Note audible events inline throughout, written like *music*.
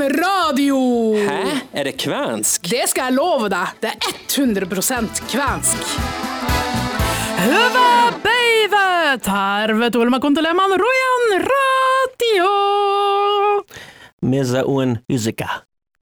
Radio! Hæ? Er det kvensk? Det skal jeg love deg. Det er 100 kvensk. Høve beive, tarve Tervetuloa kuuntelemaan Rojan radio! Meza un usika.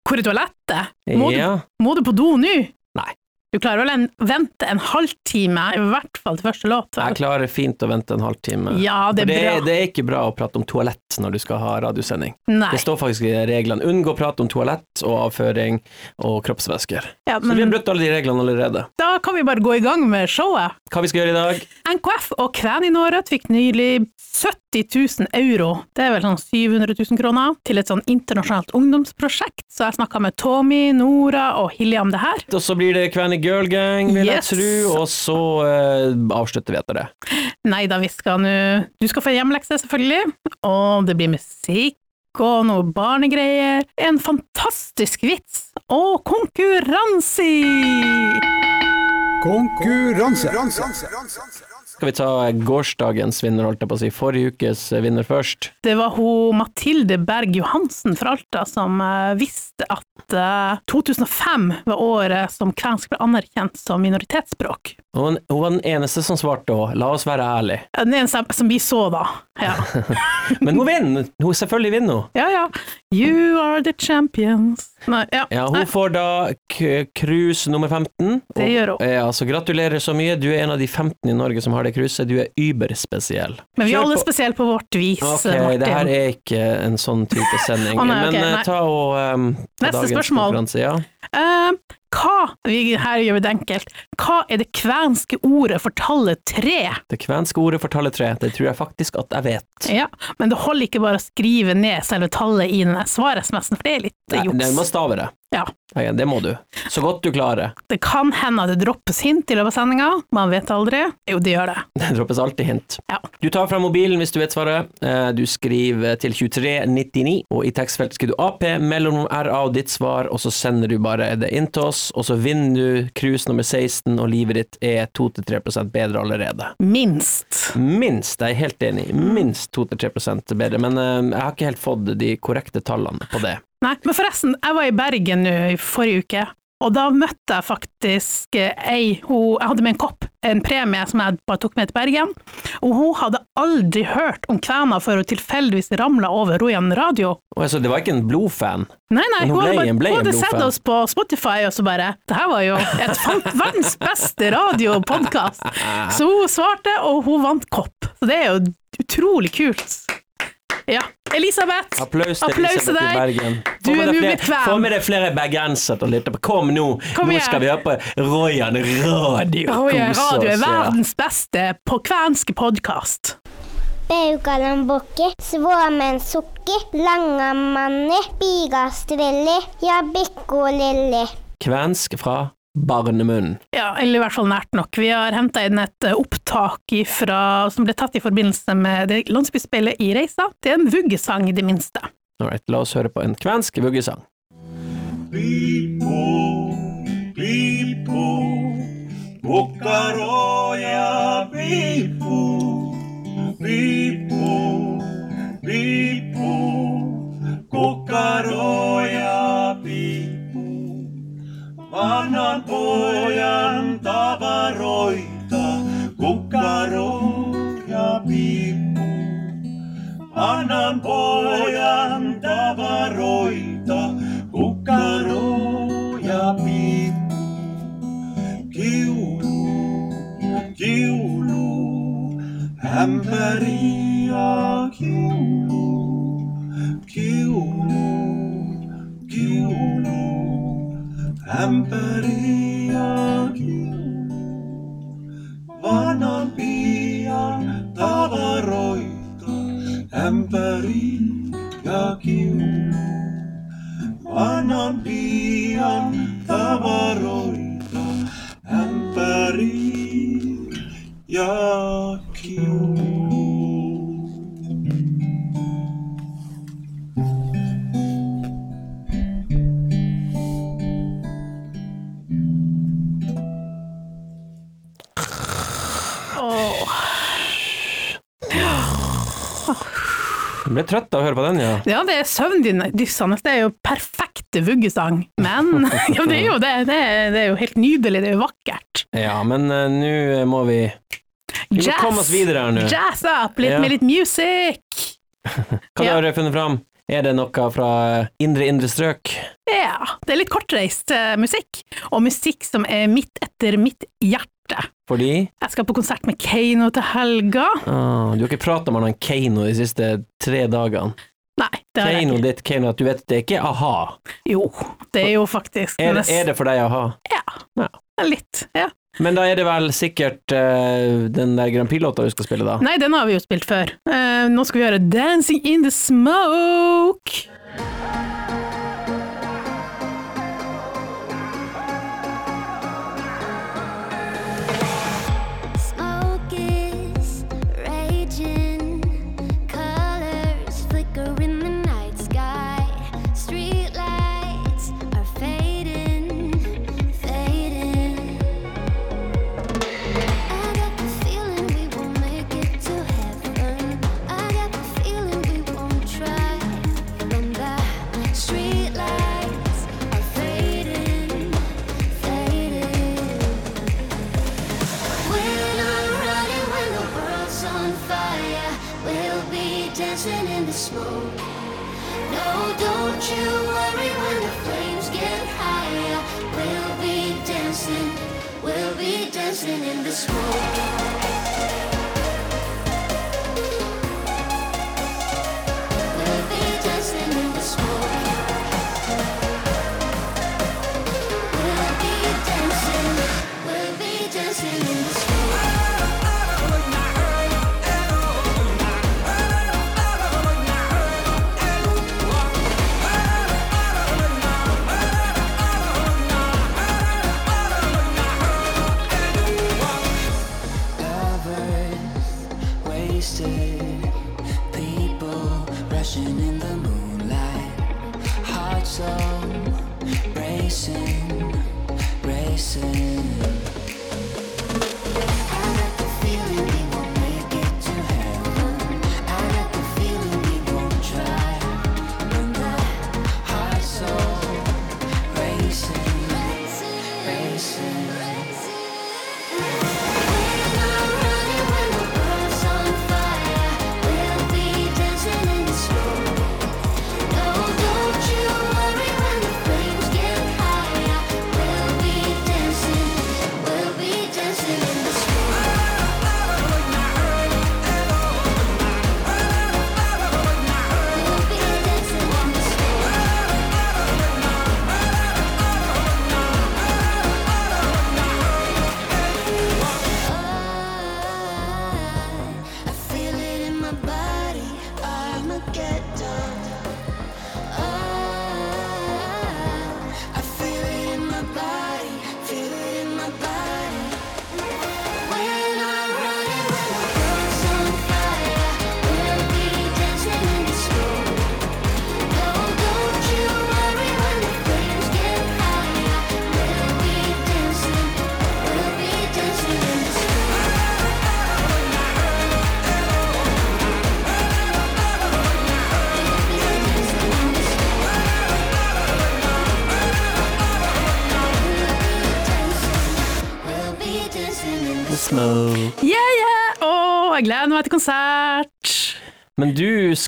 Hvor er toalettet? Må, Ja. du, må du på do nå? Nei. Du klarer vel å vente en halvtime, i hvert fall til første låt? Jeg klarer fint å vente en halvtime. Ja, det er det, er, det er ikke bra å prate om toalett når du skal ha radiosending. Nei. Det står faktisk i reglene. Unngå å prate om toalett og avføring og kroppsvæsker. Ja, Så vi har men brutt alle de reglene allerede. da kan vi bare gå i gang med showet. Hva vi skal gjøre i dag? NKF og Kvæninåret fikk nylig 70 000 euro, det er vel sånn 700 000 kroner, til et sånn internasjonalt ungdomsprosjekt. Så jeg snakka med Tommy, Nora og Hilja om det her. Og så blir det Kvæni Girl Gang, vil Yes. jeg tro, og så uh, avslutter vi etter det. Nei da, vi skal nå Du skal få hjemmelekse, selvfølgelig, og det blir musikk og noe barnegreier, en fantastisk vits og konkurranse! Konkurranse. Skal vi ta gårsdagens vinner, holdt jeg på å si, forrige ukes vinner først? Det var hun Mathilde Berg Johansen fra Alta som eh, visste at eh, 2005 var året som kvensk ble anerkjent som minoritetsspråk. Hun, hun var den eneste som svarte òg, la oss være ærlige. Den eneste som vi så, da. Ja. *laughs* Men hun vinner! Hun selvfølgelig vinner hun. ja ja. You are the champions. Nei, ja. Ja, hun Nei, får da cruise nummer 15. Det gjør hun. Ja, så gratulerer så mye. Du er en av de 15 i Norge som har det cruiset. Du er überspesiell. Men vi er alle spesielle på vårt vis. Ok, Martin. det her er ikke en sånn type sending. *laughs* oh, nei, okay, Men eh, nei. ta og um, ta Neste dagens spørsmål. Ja. Uh, hva, vi, her gjør vi det enkelt, hva er det kvenske ordet for tallet tre? Det kvenske ordet for tallet tre, det tror jeg faktisk at jeg vet. Ja, men det holder ikke bare å skrive ned selve tallet i den svaresmessen, for det er litt Nei, juks. det må stave det. Ja. Ja, det må du. Så godt du klarer. Det kan hende at det droppes hint i løpet av sendinga, man vet aldri. Jo, det gjør det. *laughs* Det droppes alltid hint. Ja. Du tar fram mobilen hvis du vet svaret. Eh, Du skriver til 2399, og i tekstfeltet skriver du AP, mellom RA og ditt svar, og så sender du bare det inn til oss, og så vinner du cruise nummer 16, og livet ditt er 2-3% bedre allerede. Minst. Minst, jeg er helt enig, minst 2-3% bedre, men eh, jeg har ikke helt fått de korrekte tallene på det. Nei, men forresten, jeg var i Bergen nå i forrige uke, og da møtte jeg faktisk ei, hun, jeg hadde med en kopp, en premie som jeg bare tok med til Bergen, og hun hadde aldri hørt om kvena før hun tilfeldigvis ramla over Rojan radio. Og altså, det var ikke en blodfan. Nei, nei, hun hun, ble- bare, ble hun hadde sett oss på Spotify og så bare Det her var jo et *laughs* verdens beste radiopodkast! Så hun svarte, og hun vant kopp. Så det er jo utrolig kult. Ja. Elisabeth, Applaus til Applaus Elisabeth deg. i. Bergen. Du er nå blitt kven. Få med deg flere bergensere til å lytte på. Kom nå, Kom nå skal vi høre på Royan radio. Royan radio er verdens beste på kvenske podkast. Baugalanbukki, Suomen-sukki, Langamanni, Pigastrelli ja Bikkolilli. Kvensk fra barnemunn. Ja, eller i hvert fall nært nok. Vi har henta inn et eh, opptak ifra, som ble tatt i forbindelse med det landsbyspillet i Reisa. Det er en vuggesang, i det minste. Alright, la oss høre på en kvensk vuggesang. Pipo, piippu, Åh. Jeg ble trøtt av å høre på den, ja. Ja, det er søvndyssende, det er jo perfekte vuggesang, men *laughs* ja, det er jo det, det er, det er jo helt nydelig, det er jo vakkert. Ja, men uh, nå må vi Vi må komme oss videre her nå. Jazz up, litt Ja. med litt music! Hva Ja. har du funnet fram? Er det noe fra indre, indre strøk? Ja, det er litt kortreist eh, musikk, og musikk som er midt etter mitt hjerte. Fordi Jeg skal på konsert med Keiino til helga. ah, Du har ikke pratet med han Keiino de siste tre dagene. Nei, det har jeg Keiino ikke. ditt, Keiino, at du vet det er ikke a-ha. Jo, det er jo faktisk Er, er det for deg a-ha? litt. Ja. Men da er det vel sikkert uh, den der Grand Prix-låta du skal spille, da? Nei, den har vi jo spilt før. Uh, nå skal vi gjøre Dancing in the Smoke. We'll be dancing in the smoke. No, don't you worry when the flames get higher. We'll be dancing, we'll be dancing in the smoke.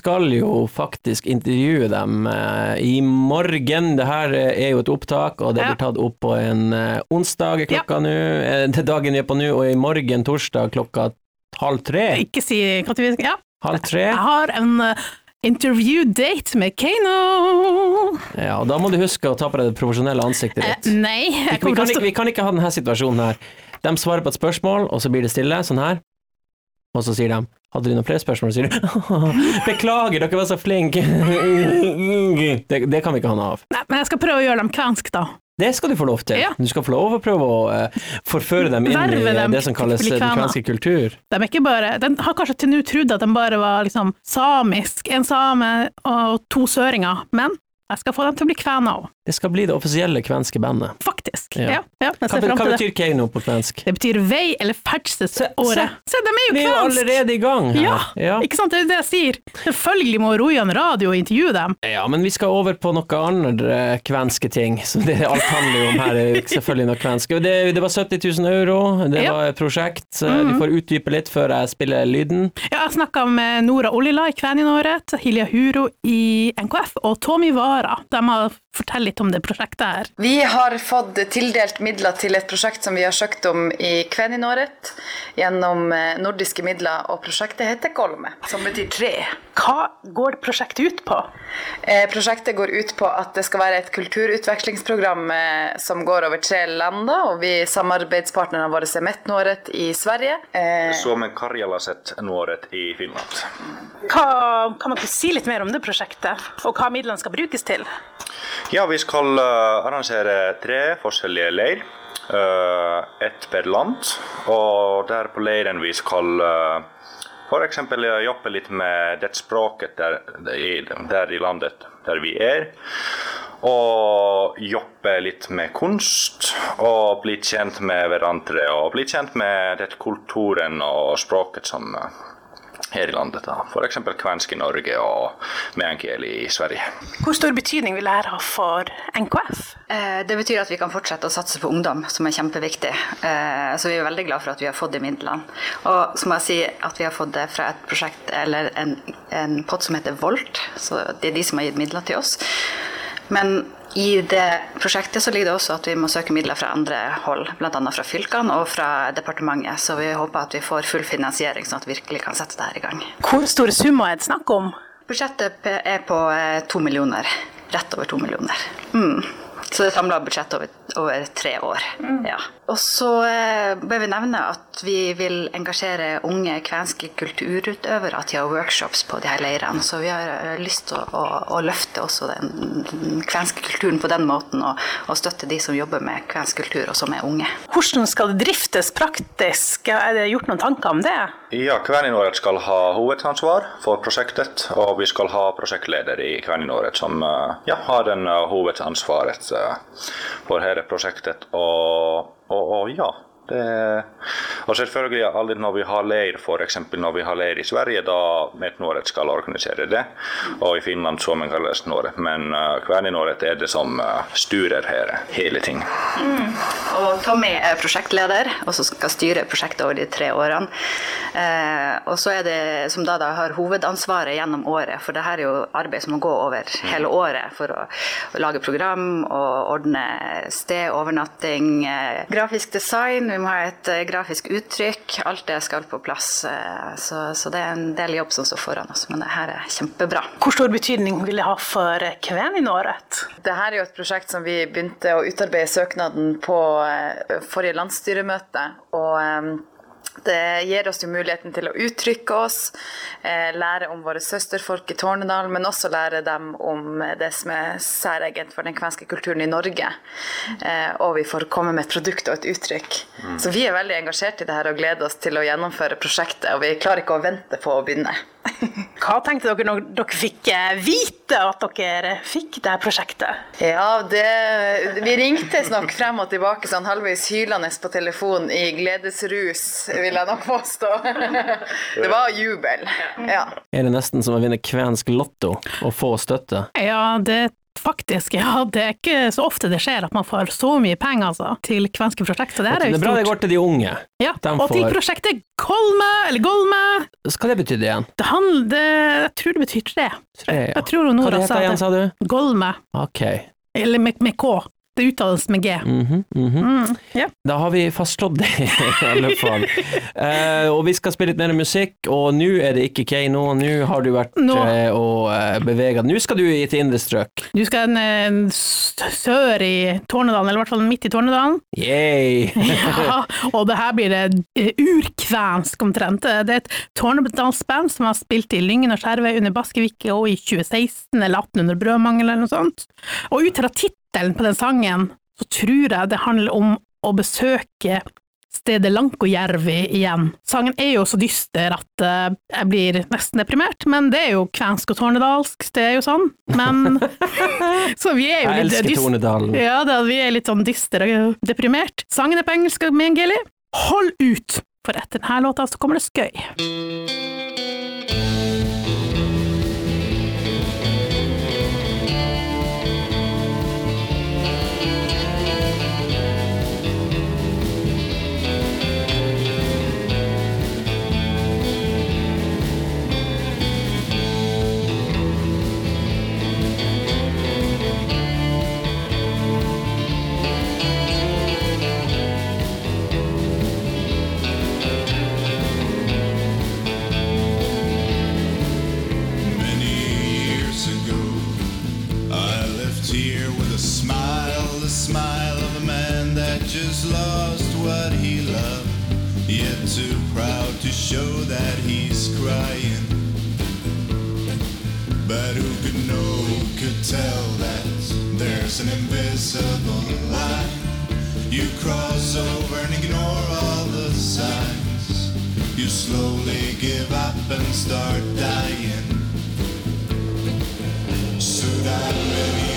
Skal jo faktisk intervjue dem eh, i morgen. Det her eh, er jo et opptak, og det blir tatt opp på en eh, onsdag klokka klokka nå. Eh, det er dagen vi er på nå, og i morgen torsdag klokka halv tre. Ikke si vi Ja, Halv tre. jeg har en uh, interview date med Kano! Ja, og da må du huske å ta på deg det profesjonelle ansiktet Eh, ditt. nei, Vi, vi, kan ikke, vi kan ikke ha denne situasjonen her. De svarer på et spørsmål, og så blir det stille, sånn her. Og så sier de hadde de noen flere spørsmål, sier du *laughs* beklager, dere var så flinke. *laughs* Det, det kan vi ikke ha noe av. Nei, men jeg skal prøve å gjøre dem kvensk, da. Det skal du få lov til. Ja. Du skal få lov å prøve å uh, forføre dem inn i Verve i dem det som kalles eh, den kvenske kultur. De er ikke bare De har kanskje til nå trodd at de bare var liksom samisk, en same og to søringer, men jeg skal få dem til å bli kvener òg. Det skal bli det offisielle kvenske bandet. faktisk. Ja. Ja, Hva, hva betyr Keiino på kvensk? Det betyr vei eller ferdselsåret. Se, de er jo kvensk! Vi er jo allerede i gang her. Ja, ja. ikke sant, det er det jeg sier. Selvfølgelig må Rojan radio intervjue dem. Ja, men vi skal over på noe andre kvenske ting, *laughs* som det alt handler om her. er selvfølgelig noe kvensk. Det, det var 70 000 euro, det Ja. var et prosjekt. så Du får utdype litt før jeg spiller lyden. Ja, jeg snakka med Nora Olila i Kveninåret, Hilja Huro i NKF og Tommy Vara. De har fortalt litt om det prosjektet her. Vi har fått tildelt midler til et prosjekt som vi har søkt om i Kveninåret gjennom eh, nordiske midler, og prosjektet heter Golme, som betyr tre. Hva går prosjektet ut på? Eh, prosjektet går ut på at det skal være et kulturutvekslingsprogram eh, som går over tre land. og vi samarbeidspartnerne våre er Metnåret i Sverige. Eh, Suomen karjalaiset nuoret i Finland. Hva, kan man si litt mer om det prosjektet, og hva midlene skal brukes til? Ja, vi skal eh, arrangere tre forskjellige leir. Uh, ett per land. Og der på leiren vi skal uh, f.eks. jobbe litt med det språket der, der i landet der vi er. Og jobbe litt med kunst, og bli kjent med hverandre. Og bli kjent med det kulturen og språket som her i landet. F.eks. kvensk i Norge og meänkieli i Sverige. Hvor stor betydning vil dette ha for NKF? Eh, Det betyr at vi kan fortsette å satse på ungdom, som er kjempeviktig. Eh, Så vi er veldig glad for at vi har fått de midlene. Og så må jeg si at vi har fått det fra et prosjekt, eller en, en pott som heter Volt. Så det er de som har gitt midler til oss. Men i det prosjektet så ligger det også at vi må søke midler fra andre hold, bl.a. fra fylkene og fra departementet. Så vi håper at vi får full finansiering, sånn at vi virkelig kan sette det her i gang. Hvor store summer er det snakk om? Budsjettet er på eh, to millioner. Rett over to millioner. Mm. Så det samla budsjettet over, over tre år. Ja. Og så eh, bør vi nevne at vi vil engasjere unge kvenske kulturutøvere til å ha workshops på de her leirene. Så vi har eh, lyst til å, å, å løfte også den, den kvenske kulturen på den måten, og, og støtte de som jobber med kvensk kultur, og som er unge. Hvordan skal det driftes praktisk? Er det gjort noen tanker om det? Ja, Kveninåret skal ha hovedansvar for prosjektet, og vi skal ha prosjektleder i Kveninåret som eh, ja, har den hovedansvaret for hele prosjektet. Og, og, og ja, det, og selvfølgelig alltid når vi har leir, f.eks. når vi har leir i Sverige, da Metnåret skal organisere det, og i Finland Suomen kalles Nåret, men uh, Kveninåret er det som uh, styrer her, hele ting. Og Tommy er prosjektleder, og som skal styre prosjektet over de tre årene. Uh, og så er det som da, da har hovedansvaret gjennom året, for det her er jo arbeid som må gå over hele året for å, å lage program og ordne sted, overnatting, eh, grafisk design, vi må ha et eh, grafisk uttrykk. Alt det skal på plass. Eh, så, så det er en del jobb som står foran oss, men det her er kjempebra. Hvor stor betydning vil det ha for Kveninåret? Dette er jo et prosjekt som vi begynte å utarbeide søknaden på eh, forrige landsstyremøte. og det gir oss jo muligheten til å uttrykke oss, eh, lære om våre søsterfolk i Tornedal, men også lære dem om det som er særegent for den kvenske kulturen i Norge. Eh, og vi får komme med et produkt og et uttrykk. Så vi er veldig engasjert i det her og gleder oss til å gjennomføre prosjektet, og vi klarer ikke å vente på å begynne. Hva tenkte dere når dere fikk eh, vite at dere fikk det prosjektet? Ja, det, vi ringtes nok frem og tilbake sånn halvveis hylende på telefon i gledesrus, vil jeg nok påstå. Det var jubel. Ja. Er det nesten som å vinne kvensk lotto og få støtte? Ja, det faktisk, ja, det er ikke så ofte det skjer at man får så mye penger altså, til kvenske prosjekter. Det Det er bra det går til de unge. Ja, De og til prosjektet Golme, eller Golme, Hva det betydde igjen? det handler, jeg tror det betyr tre. Tre, ja. Jeg tror Hva Nora det sa heter igjen, sa du? Golme, Ok. eller med, med K. Det uttales med G. Mm -hmm, Mm, ja. Da har vi fastslått det, i *laughs* alle fall. uh, og vi skal spille litt mer musikk, og nå er det ikke Keiino, nå har du vært Nå- uh, og uh, bevega Nå skal du i til indre strøk. Du skal en, en sør i Tornedalen, eller i hvert fall midt i Tornedalen. Yay! *laughs* *laughs* Ja, og det her blir det eh, urkvensk omtrent. Det er et tornedalsband som har spilt i Lyngen og Skjervøy under Baskevik og i 2016 eller 18 under Brødmangel eller noe sånt. Og ut fra tittelen på den sangen, så tror jeg det handler om å besøke stedet Lankojärvi igjen. Sangen er jo så dyster at eh, jeg blir nesten deprimert, men det er jo kvensk og tornedalsk, det er jo sånn. Men *laughs* Så vi er jo Jeg litt elsker Tornedalen. Ja, da, vi er litt sånn dystre og deprimert. Sangen er på engelsk med Gilly. Hold ut, for etter denne låta så kommer det skøy. Lost what he loved, yet too proud to show that he's crying. But who could know, could tell that there's an invisible line? You cross over and ignore all the signs. You slowly give up and start dying. Sydämeni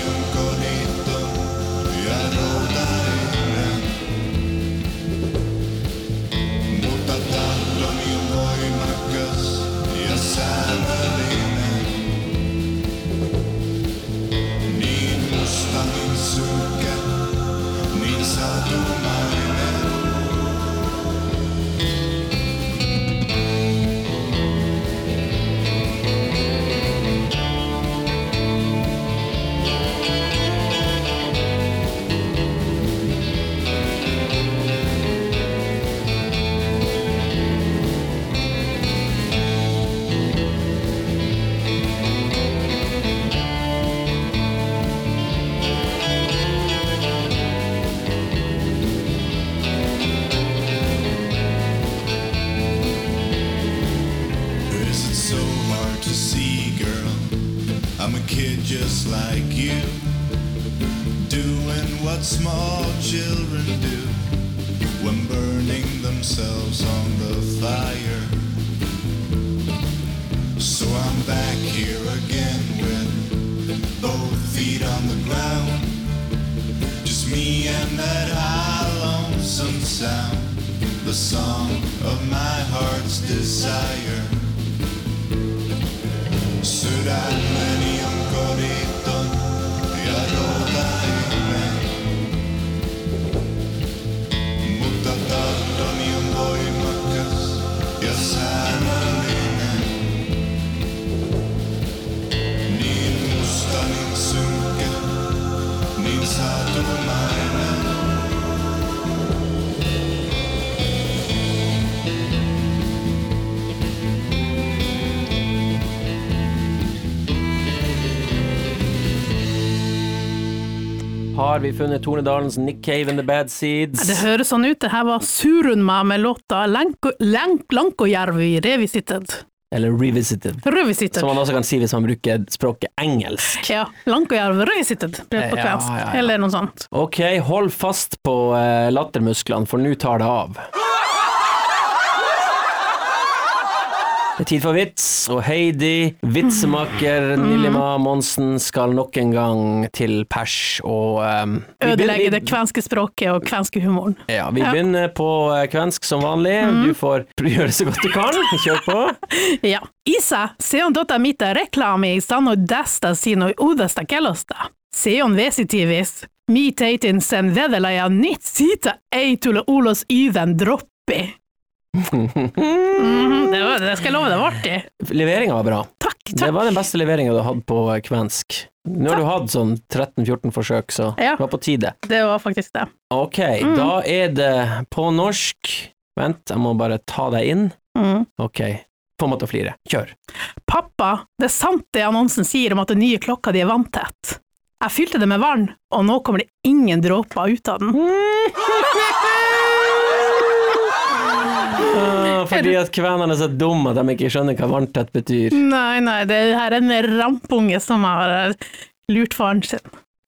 on kodittu Har vi funnet Tornedalens Nick Cave and the Bad Seeds? Det høres sånn ut. Det her var Surunma med låta Lanko- Lank- Lankojärvi Revisited. Eller Revisited. Revisited. Som man også kan si hvis man bruker språket engelsk. Ja, Lankojärvi Revisited blir det på kvensk, ja, ja. eller noe sånt. Ok, hold fast på eh, lattermusklene, for nå tar det av. Det er tid for vits, og Heidi, vitsemaker Nillima Monsen, skal nok en gang til pers og um, Ødelegge det kvenske språket og kvenske humoren. Ja, vi Ja. begynner på eh, kvensk som vanlig. Du får gjøre så godt du kan. Kjør på. *laughs* Ja. Isa, se on mita mitä reklaami sanoi tästä sinoi uudesta kellosta. Se on vesitiivis. Mi teitin sen vedelaja ja nyt siitä ei tule ulos yven droppi. Mhm, det, var, det skal jeg love, det var artig. Leveringa var bra. Takk, Det var den beste leveringa du hadde på kvensk. Nå har du hatt sånn 13-14 forsøk, så Ja. det var på tide. Det var faktisk det. Ok, da er det på norsk. Vent, jeg må bare ta deg inn. Mm. Ok, få meg til å flire. Kjør. Pappa, det er sant det annonsen sier om at den nye klokka di er vanntett. Jeg fylte det med vann, og nå kommer det ingen dråper ut av den. *laughs* *laughs* Ah, fordi at kvenene er så dumme at de ikke skjønner hva vanntett betyr. Nei, nei, det er her en rampunge som har lurt faren sin.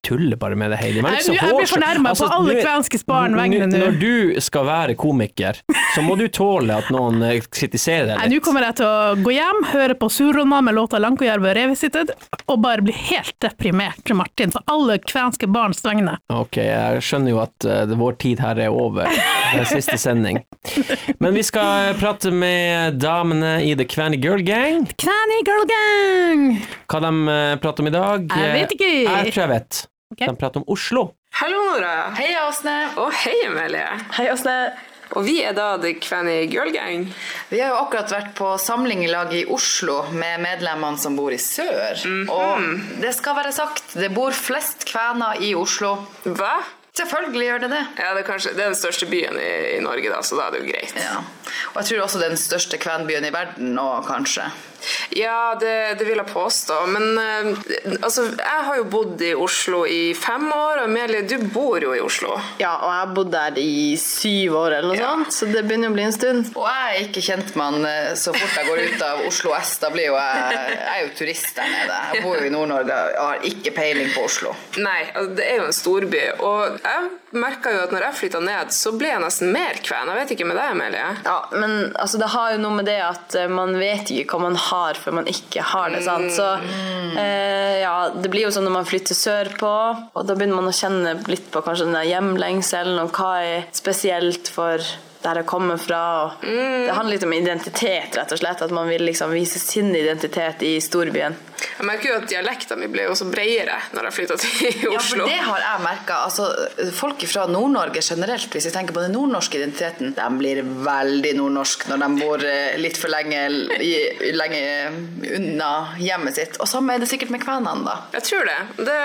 Tuller bare med det, Heidi. Men Jeg, jeg blir fornærma Altså, på alle kvenskes kvenske barn vegne nå. Når du skal være komiker, så må du tåle at noen eh, kritiserer deg litt. Nå kommer jeg til å gå hjem, høre på Surronna med låta 'Lankojärvi Revisited' og bare bli helt deprimert, Martin, på alle kvenske barns vegne. Ok, jeg skjønner jo at uh, vår tid her er over. Det er siste sending. Men vi skal prate med damene i The Kvanny Girl Gang. Kvenny girl gang! Hva de eh, prater om i dag? Jeg vet ikke. Jeg tror jeg vet. Ok. De prater om Oslo. Hallo, Nora. Hei, Åsne. Og hei, Emilie. Hei, Åsne. Og vi er da The Kvenny Girl Gang. Vi har jo akkurat vært på samling i lag i Oslo med medlemmene som bor i sør. Og det skal være sagt, det bor flest kvener i Oslo. Hva? Selvfølgelig gjør det det. Ja, det er, kanskje, det er den største byen i, i Norge, da, så da er det jo greit. Ja. Og jeg tror også den største kvenbyen i verden nå, kanskje. Ja, det, det vil jeg påstå. Men eh, altså, jeg har jo bodd i Oslo i fem år, og Amelie, du bor jo i Oslo. Ja, og jeg har bodd der i syv år eller noe Ja. sånt, så det begynner å bli en stund. Og jeg er ikke kjent med han eh, så fort jeg går ut av Oslo S. Da blir jo jeg, jeg er jo turist der nede. Jeg bor jo i Nord-Norge og har ikke peiling på Oslo. Nei, altså, det er jo en storby. Og jeg merka jo at når jeg flytta ned, så ble jeg nesten mer kven. Jeg vet ikke med deg, Amelie. Ja, men altså, det har jo noe med det at eh, man vet ikke hva man har før man ikke har det. sant? Så eh, ja, det blir jo sånn når man flytter sørpå, og da begynner man å kjenne litt på kanskje den der hjemlengselen, og hva er spesielt for der jeg kommer fra. Og Det handler litt om identitet, rett og slett. At man vil liksom vise sin identitet i storbyen. Jeg merker jo at dialekta mi ble jo også bredere når jeg flytta til Oslo. Ja, for det har jeg merka. Altså, folk fra Nord-Norge generelt, hvis vi tenker på den nordnorske identiteten, de blir veldig nordnorsk når de bor eh, litt for lenge, lenge unna hjemmet sitt. Og samme er det sikkert med kvenene, da. Jeg tror det. Det,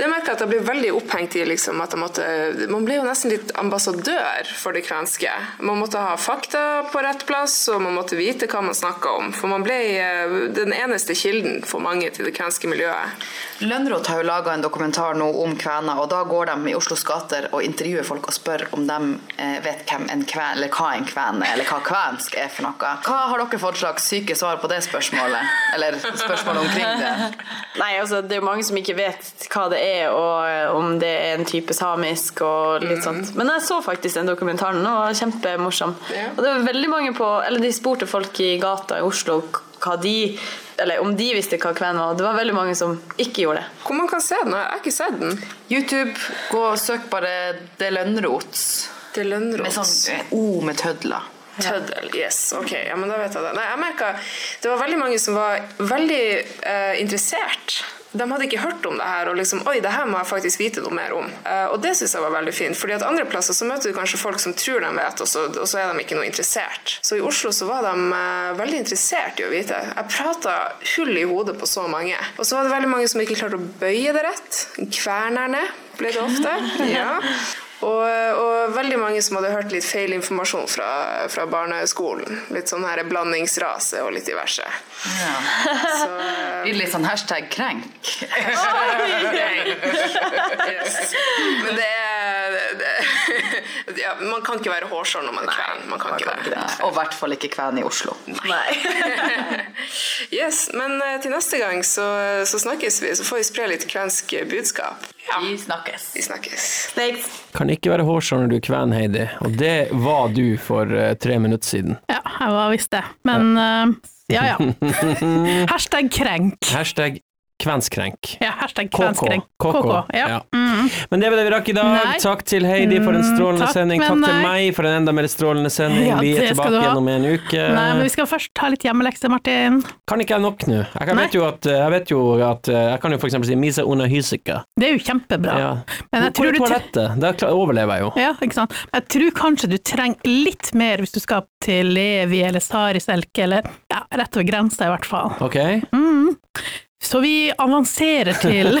det merker jeg at jeg blir veldig opphengt i liksom, at jeg måtte, Man ble jo nesten litt ambassadør for det kvenske. Man måtte ha fakta på rett plass, og man måtte vite hva man snakka om. For man ble eh, den eneste kilden for mange til det kvenske miljøet. Lønnrot har jo laga en dokumentar nå om kvener, og da går de i Oslos gater og intervjuer folk og spør om de eh, vet hvem en kven, eller hva en kven er, eller hva kvensk er for noe. Hva har dere fått slags syke svar på det spørsmålet? Eller spørsmål omkring det? *laughs* Nei, altså Det er jo mange som ikke vet hva det er, og om det er en type samisk og litt sånt. Men jeg så faktisk den dokumentaren, og var kjempemorsom. Ja. Og det var veldig mange på Eller de spurte folk i gata i Oslo hva de Eller om de visste hva kven var. Det var veldig mange som ikke gjorde det. Hvor man kan se den? Jeg har ikke sett den. YouTube, gå og søk bare Det Lønnrots. Det Lønnrots. Med sånn eh, O med tødler. Tøddel, yes. Ok, ja, men da vet jeg det. Nei, jeg merket, det var veldig mange som var veldig eh, interessert. De hadde ikke hørt om det her, og liksom, oi, det her må jeg faktisk vite noe mer om. Eh, og det synes jeg var veldig fint, fordi at andre plasser så møter du kanskje folk som tror de vet, og så, og så er de ikke noe interessert. Så i Oslo så var de eh, veldig interessert i å vite. Jeg pratet hull i hodet på så mange. Og så var det veldig mange som ikke klarte å bøye det rett. Kvernerne ble det ofte. *laughs* Ja. Og, og veldig mange som hadde hørt litt feil informasjon fra, fra barneskolen. Litt sånn her blandingsrase og litt diverse. Ja. Så eh, litt sånn hashtag krenk. yes. Men det er det, *laughs* ja, Man kan ikke være hårsår når man er kven. Man kan ikke det. Og i hvert fall ikke kven i Oslo. Nei. *laughs* Yes, Men eh, til neste gang så, så snakkes vi, så får vi spre litt kvensk budskap. Ja, Vi snakkes. vi snakkes. Snakes. Kan ikke være hårsår når du er kven, Heidi. Og det var du for eh, tre minutter siden. Ja, jeg var visst det. Men uh, ja, ja. *laughs* Hashtag krenk. Hashtag kvenskrenk. Ja, hashtag kvenskrenk. KK. KK. Ja. Ja. Mm. Men det var det vi rakk i dag. Nei. Takk til Heidi for en strålende takk, sending. Takk til nei. meg for en enda mer strålende sending. Ja, vi er tilbake du ha. igjen om en uke. Nei, men vi skal først ta litt hjemmelekse, Martin. Kan ikke jeg nok nå? Jeg, vet jo at, jeg vet jo at Jeg kan jo for eksempel si Misa una hysika. Det er jo kjempebra. Ja. Men jeg Hvor er toalettet? Da overlever jeg jo. Ja, ikke sant. Jeg tror kanskje du trenger litt mer hvis du skal til Levi eller Sariselke, eller ja, rett over grensa i hvert fall. Ok? Mm. Så vi avanserer til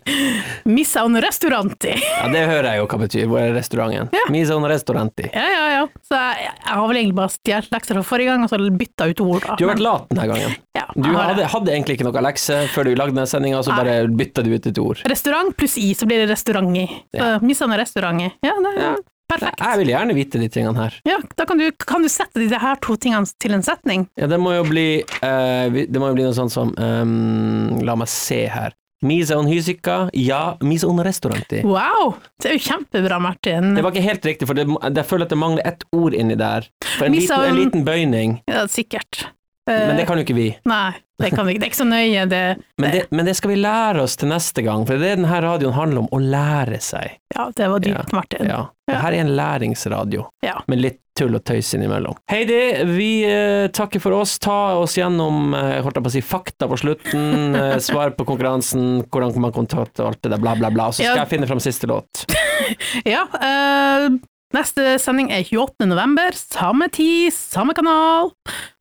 *laughs* Missa un restauranti. Ja, Det hører jeg jo hva betyr. Hvor er restauranten? Ja. Missa una restauranti. Ja, ja, ja. Så jeg, jeg har vel egentlig bare stjålet lekser fra forrige gang, og så bytta ut ord. Da. Du har vært lat denne gangen. Ja, Du hadde, hadde egentlig ikke noe lekse før du lagde denne sendinga, så bare bytta du ut et ord. Restaurant pluss i, så blir det restauranti. Ja. Missa un restauranti. Ja, det Ja. Perfekt. Jeg vil gjerne vite de tingene her. Ja, da kan du, kan du sette de her to tingene til en setning. Ja, det må jo bli uh, Det må jo bli noe sånt som um, La meg se her. Mise on hysika, ja, mise on restauranti. Wow! Det er jo kjempebra, Martin. Det var ikke helt riktig, for det, jeg føler at det mangler ett ord inni der. For en, liten, en liten bøyning, Ja, sikkert. Men det Eh, kan jo ikke vi. Nei, det kan vi ikke. Det er ikke så nøye, det. Men det, men det skal vi lære oss til neste gang, for det er det denne radioen handler om, å lære seg. Ja, det var dypt, Martin. Ja. Det her er en læringsradio, Ja. med litt tull og tøys innimellom. Heidi, vi uh, takker for oss. Ta oss gjennom uh, holdt jeg på å si, fakta på slutten, uh, *laughs* svar på konkurransen, hvordan kan man kontakte alt det der, bla, bla, bla. Så skal Ja. jeg finne fram siste låt. *laughs* Ja, Uh, neste sending er 28. november, samme tid, samme kanal.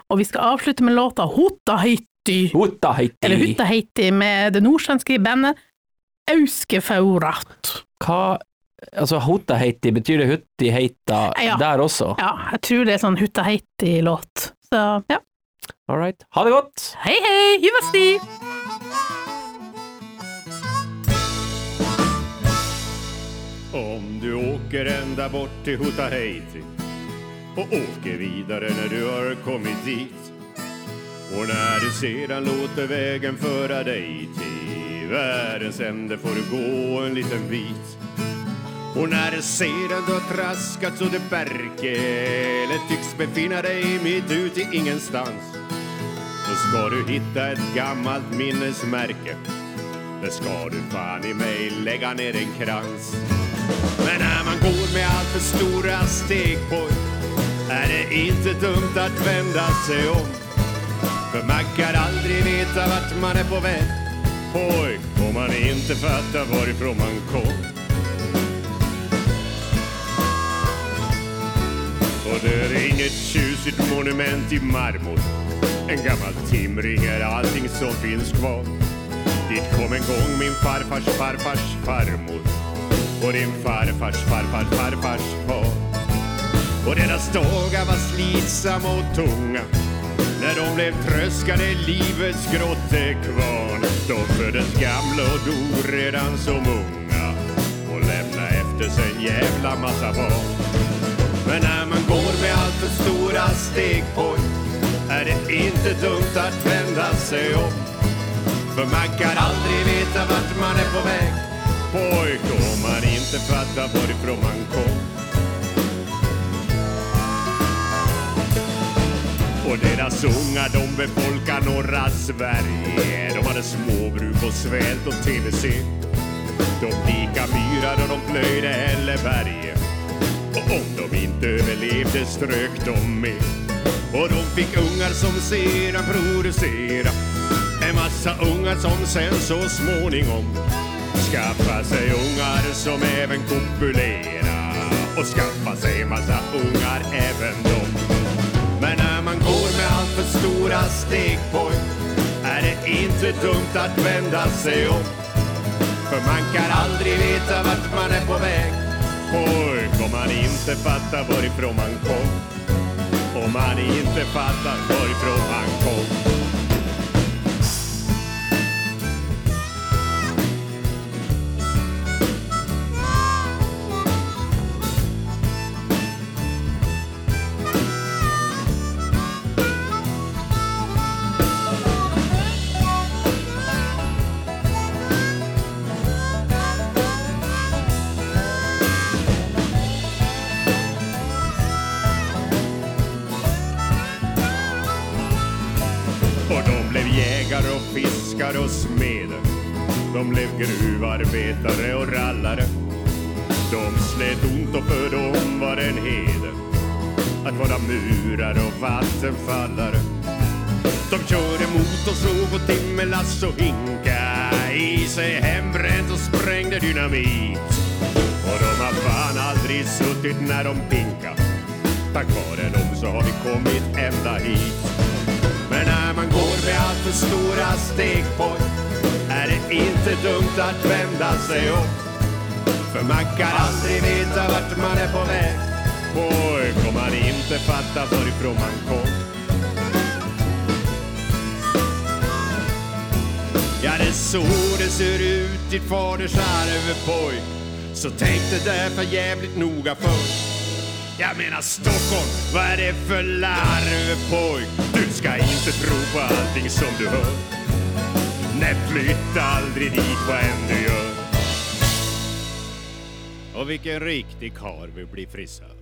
Og vi skal avslutte med låta Hota Heiti, Hota Heiti. eller Hutta Heiti, med det nordsvenske bandet Auskefaurat. Hva Altså, Hota Heiti, betyr det Hutti Heita Ja. der også? Ja, jeg tror det er sånn Hutta Heiti-låt. Så ja. All right. Ha det godt! Hei, hei, Juvasti! Om du åker ända bort till Hutaheiti och åker vidare när du har kommit dit. Och när du sedan låter vägen föra dig till världens ände får du gå en liten bit. Och när du sedan du har traskat så det berker eller tycks befinna dig mitt ute i ingenstans då ska du hitta ett gammalt minnesmärke där ska du fan i mig lägga ner en krans. Men när man går med allt för stora steg på är det inte dumt att vända sig om. För man kan aldrig veta vart man är på väg. Pojk, om man inte fattar varifrån man kom. Och det är inget tjusigt monument i marmor. En gammal timring är allting som finns kvar. Dit kom en gång min farfars farfars farmor och din farfars farfars farfars far. Och deras dagar var slitsamma och tunga när de blev tröskade livets grottekvarn. De föddes gamla och dog redan som unga och lämnade efter sig en jävla massa barn. Men när man går med allt för stora steg på är det inte dumt att vända sig om. För man kan aldrig veta vart man är på väg pojk om man inte fattar varifrån man kom. Och deras ungar de befolkar norra Sverige. De hade småbruk och svält och tv-c. De dika myrar och de plöjde hälleberg. Och om de inte överlevde strök de med. Och de fick ungar som sedan producera en massa ungar som sen så småningom skaffa sig ungar som även kopulera och skaffa sig massa ungar även de. Men när man går med allt för stora steg pojk är det inte dumt att vända sig om. För man kan aldrig veta vart man är på väg. Pojk, om man inte fattar varifrån man kom. Om man inte fattar varifrån man kom. Vattenfallare. De körde motorsåg och timmerlass och hinka i sig hembränt och sprängde dynamit. Och de har fan aldrig suttit när de pinka. Tack vare dem så har vi kommit ända hit. Men när man går med allt för stora steg på är det inte dumt att vända sig upp För man kan aldrig veta vart man är på väg. Pojk, om man inte fattar varifrån man kom. Ja, det är så det ser ut, ditt faders arvepoj. Så tänk det for jävligt noga för. Jag menar Stockholm, vad är det för larv pojk? Du ska inte tro på allting som du hör. Nej, flytta aldrig dit vad än du gör. Och vilken riktig kar vill bli frisör.